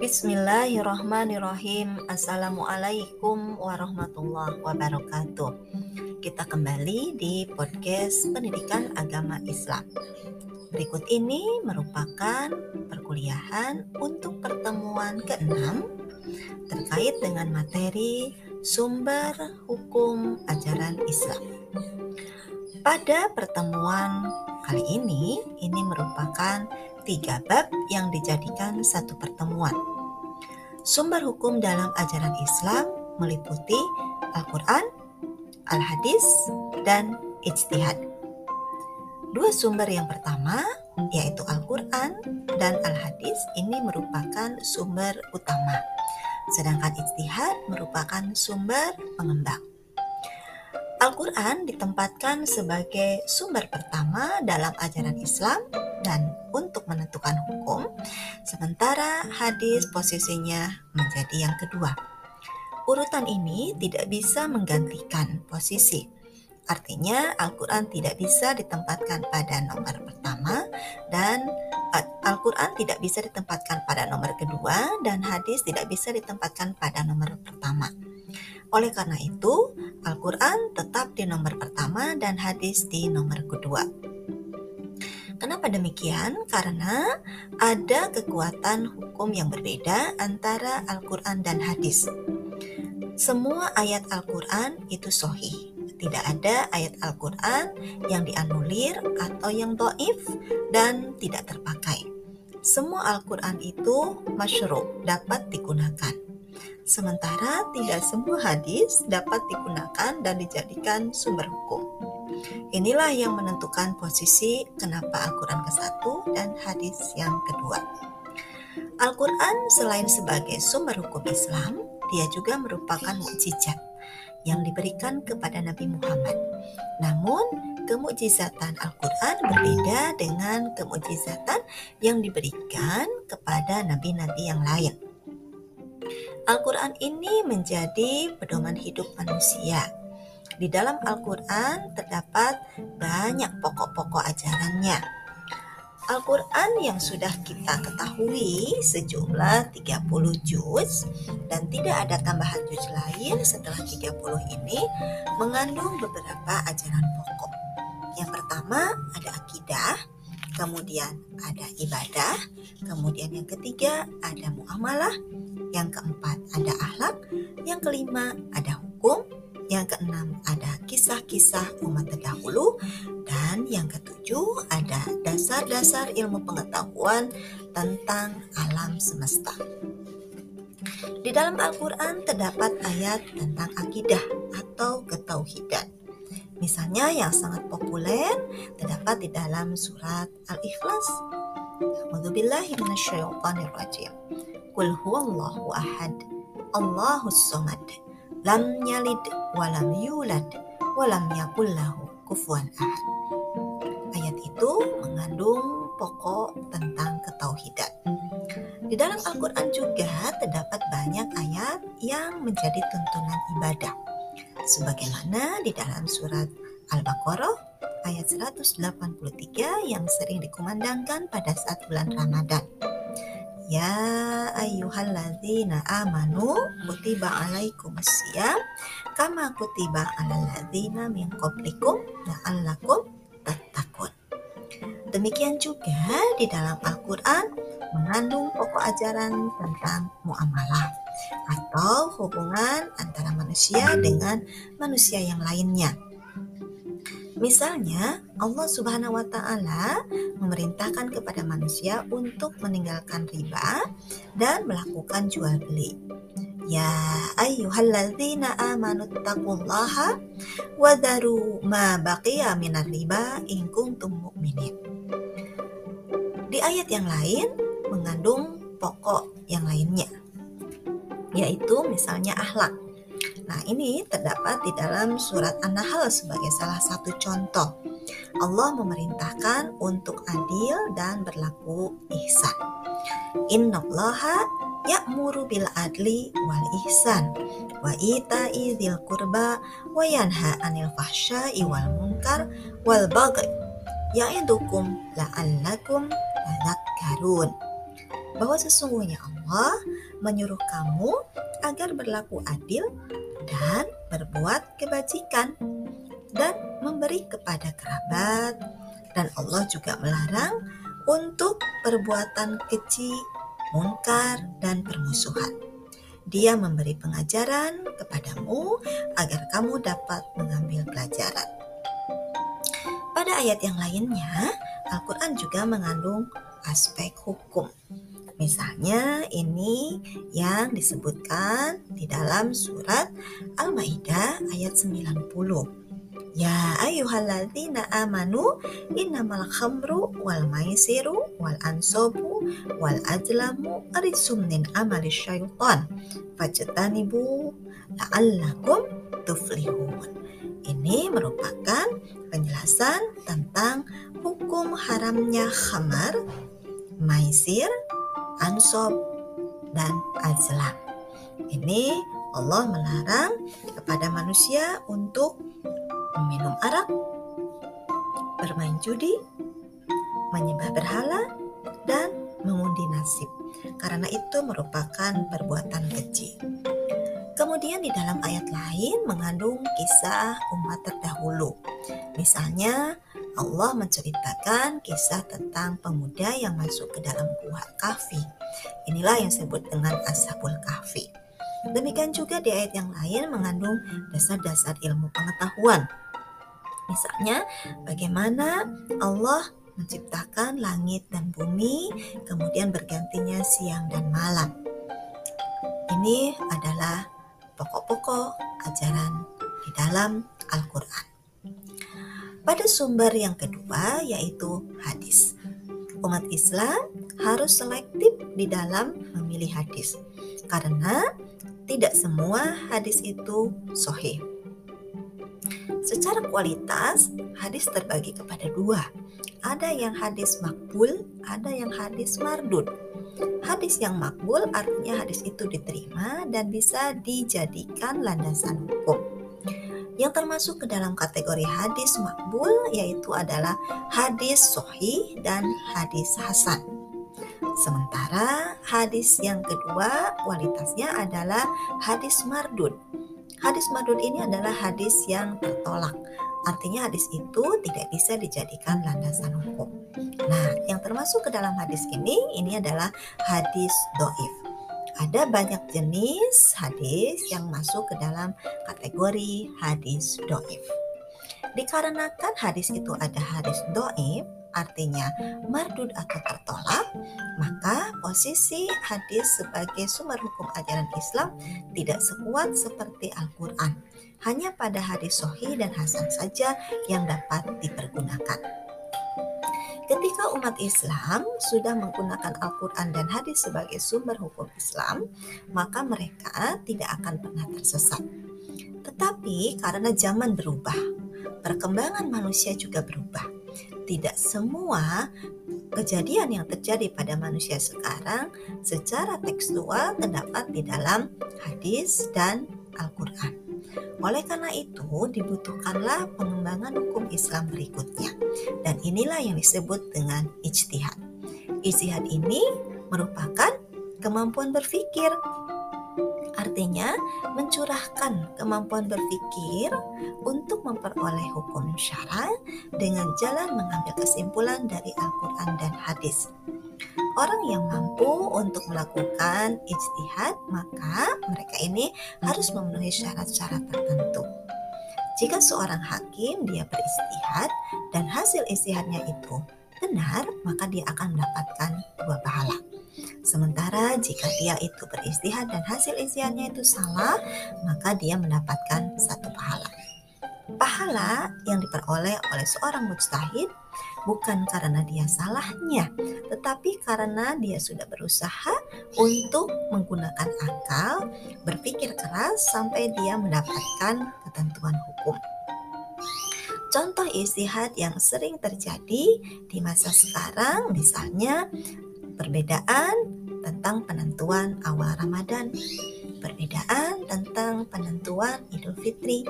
Bismillahirrahmanirrahim. Assalamualaikum warahmatullahi wabarakatuh. Kita kembali di podcast Pendidikan Agama Islam. Berikut ini merupakan perkuliahan untuk pertemuan ke-6 terkait dengan materi sumber hukum ajaran Islam. Pada pertemuan kali ini, ini merupakan tiga bab yang dijadikan satu pertemuan. Sumber hukum dalam ajaran Islam meliputi Al-Quran, Al-Hadis, dan Ijtihad. Dua sumber yang pertama, yaitu Al-Quran dan Al-Hadis, ini merupakan sumber utama, sedangkan Ijtihad merupakan sumber pengembang. Al-Quran ditempatkan sebagai sumber pertama dalam ajaran Islam dan untuk menentukan hukum, sementara hadis posisinya menjadi yang kedua. Urutan ini tidak bisa menggantikan posisi. Artinya Al-Quran tidak bisa ditempatkan pada nomor pertama dan eh, Al-Quran tidak bisa ditempatkan pada nomor kedua dan hadis tidak bisa ditempatkan pada nomor pertama. Oleh karena itu, Al-Quran tetap di nomor pertama dan hadis di nomor kedua. Kenapa demikian? Karena ada kekuatan hukum yang berbeda antara Al-Quran dan hadis. Semua ayat Al-Quran itu sohih. Tidak ada ayat Al-Quran yang dianulir atau yang doif dan tidak terpakai. Semua Al-Quran itu masyru, dapat digunakan. Sementara tidak semua hadis dapat digunakan dan dijadikan sumber hukum. Inilah yang menentukan posisi kenapa Al-Quran ke satu dan hadis yang kedua. Al-Quran selain sebagai sumber hukum Islam, dia juga merupakan mukjizat yang diberikan kepada Nabi Muhammad. Namun, kemujizatan Al-Quran berbeda dengan kemujizatan yang diberikan kepada nabi-nabi yang lain. Al-Quran ini menjadi pedoman hidup manusia. Di dalam Al-Quran terdapat banyak pokok-pokok ajarannya. Al-Quran yang sudah kita ketahui sejumlah 30 juz dan tidak ada tambahan juz lain setelah 30 ini mengandung beberapa ajaran pokok. Yang pertama ada akidah, kemudian ada ibadah, kemudian yang ketiga ada muamalah, yang keempat ada akhlak, yang kelima ada hukum, yang keenam ada kisah-kisah umat terdahulu, dan yang ketujuh ada dasar-dasar ilmu pengetahuan tentang alam semesta. Di dalam Al-Quran terdapat ayat tentang akidah atau ketauhidan. Misalnya yang sangat populer terdapat di dalam surat Al-Ikhlas. Qul huwallahu ahad. Allahus somad. Lam yalid walam yulad walam yakul lahu kufuwan ahad. Ayat itu mengandung pokok tentang ketauhidan. Di dalam Al-Quran juga terdapat banyak ayat yang menjadi tuntunan ibadah. Sebagaimana di dalam surat Al-Baqarah ayat 183 yang sering dikumandangkan pada saat bulan Ramadan. Ya ayyuhalladzina amanu kutiba alaikumusiyam kama kutiba alal ladzina min qablikum la'allakum tattaqun. Demikian juga di dalam Al-Qur'an mengandung pokok ajaran tentang muamalah atau hubungan antara manusia dengan manusia yang lainnya. Misalnya, Allah Subhanahu wa taala memerintahkan kepada manusia untuk meninggalkan riba dan melakukan jual beli. Ya ayyuhalladzina amanu taqullaha wa ma baqiya minar riba in kuntum mu'minin. Di ayat yang lain mengandung pokok yang lainnya yaitu misalnya akhlak Nah, ini terdapat di dalam surat An-Nahl sebagai salah satu contoh. Allah memerintahkan untuk adil dan berlaku ihsan. Innallaha ya'muru bil adli wal ihsan wa ita'i dzil qurba wa yanha 'anil fahsya'i wal munkar wal baghi ya'idukum la'allakum tadhakkarun. bahwa sesungguhnya Allah menyuruh kamu agar berlaku adil dan berbuat kebajikan dan memberi kepada kerabat dan Allah juga melarang untuk perbuatan keji, munkar, dan permusuhan. Dia memberi pengajaran kepadamu agar kamu dapat mengambil pelajaran. Pada ayat yang lainnya, Al-Quran juga mengandung aspek hukum. Misalnya ini yang disebutkan di dalam surat Al-Maidah ayat 90. Ya ayyuhalladzina amanu innamal khamru wal maisiru wal ansobu wal ajlamu rijsum min amali syaitan fajtanibu la'allakum tuflihun. Ini merupakan penjelasan tentang hukum haramnya khamar, maisir, ansob, dan azlam. Ini Allah melarang kepada manusia untuk meminum arak, bermain judi, menyembah berhala, dan mengundi nasib. Karena itu merupakan perbuatan keji. Kemudian di dalam ayat lain mengandung kisah umat terdahulu. Misalnya Allah menceritakan kisah tentang pemuda yang masuk ke dalam gua kahfi. Inilah yang disebut dengan Ashabul Kahfi. Demikian juga di ayat yang lain mengandung dasar-dasar ilmu pengetahuan. Misalnya, bagaimana Allah menciptakan langit dan bumi, kemudian bergantinya siang dan malam. Ini adalah pokok-pokok ajaran di dalam Al-Quran. Pada sumber yang kedua yaitu hadis. Umat Islam harus selektif di dalam memilih hadis karena tidak semua hadis itu sohih. Secara kualitas, hadis terbagi kepada dua. Ada yang hadis makbul, ada yang hadis mardud. Hadis yang makbul artinya hadis itu diterima dan bisa dijadikan landasan hukum. Yang termasuk ke dalam kategori hadis makbul yaitu adalah hadis sohi dan hadis hasan. Sementara hadis yang kedua kualitasnya adalah hadis mardud. Hadis mardud ini adalah hadis yang tertolak. Artinya hadis itu tidak bisa dijadikan landasan hukum. Nah, yang termasuk ke dalam hadis ini, ini adalah hadis doif. Ada banyak jenis hadis yang masuk ke dalam kategori hadis doif. Dikarenakan hadis itu ada hadis doif, artinya mardud atau tertolak, maka posisi hadis sebagai sumber hukum ajaran Islam tidak sekuat seperti Al-Quran. Hanya pada hadis sohi dan hasan saja yang dapat dipergunakan. Ketika umat Islam sudah menggunakan Al-Quran dan hadis sebagai sumber hukum Islam, maka mereka tidak akan pernah tersesat. Tetapi karena zaman berubah, perkembangan manusia juga berubah. Tidak semua kejadian yang terjadi pada manusia sekarang secara tekstual terdapat di dalam hadis dan Al-Quran. Oleh karena itu, dibutuhkanlah pengembangan hukum Islam berikutnya. Dan inilah yang disebut dengan ijtihad. Ijtihad ini merupakan kemampuan berpikir. Artinya, mencurahkan kemampuan berpikir untuk memperoleh hukum syara dengan jalan mengambil kesimpulan dari Al-Quran dan hadis. Orang yang mampu untuk melakukan ijtihad, maka mereka ini harus memenuhi syarat-syarat tertentu. Jika seorang hakim dia beristihad dan hasil istihadnya itu benar, maka dia akan mendapatkan dua pahala. Sementara jika dia itu beristihad dan hasil istihadnya itu salah, maka dia mendapatkan satu pahala. Pahala yang diperoleh oleh seorang mujtahid bukan karena dia salahnya, tetapi karena dia sudah berusaha untuk menggunakan akal, berpikir keras sampai dia mendapatkan ketentuan hukum. Contoh istihad yang sering terjadi di masa sekarang misalnya perbedaan tentang penentuan awal Ramadan, perbedaan tentang penentuan Idul Fitri,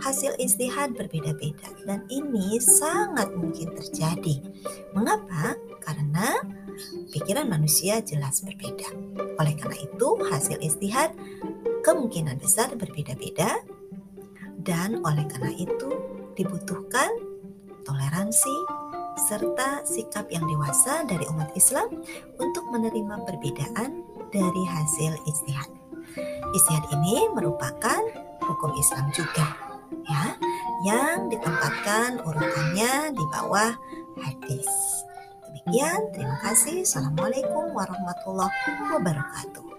hasil istihad berbeda-beda dan ini sangat mungkin terjadi. Mengapa? Karena pikiran manusia jelas berbeda. Oleh karena itu, hasil istihad kemungkinan besar berbeda-beda dan oleh karena itu dibutuhkan toleransi serta sikap yang dewasa dari umat Islam untuk menerima perbedaan dari hasil istihad. Istihad ini merupakan hukum Islam juga, ya, yang ditempatkan urutannya di bawah hadis. Demikian, terima kasih. Assalamualaikum warahmatullahi wabarakatuh.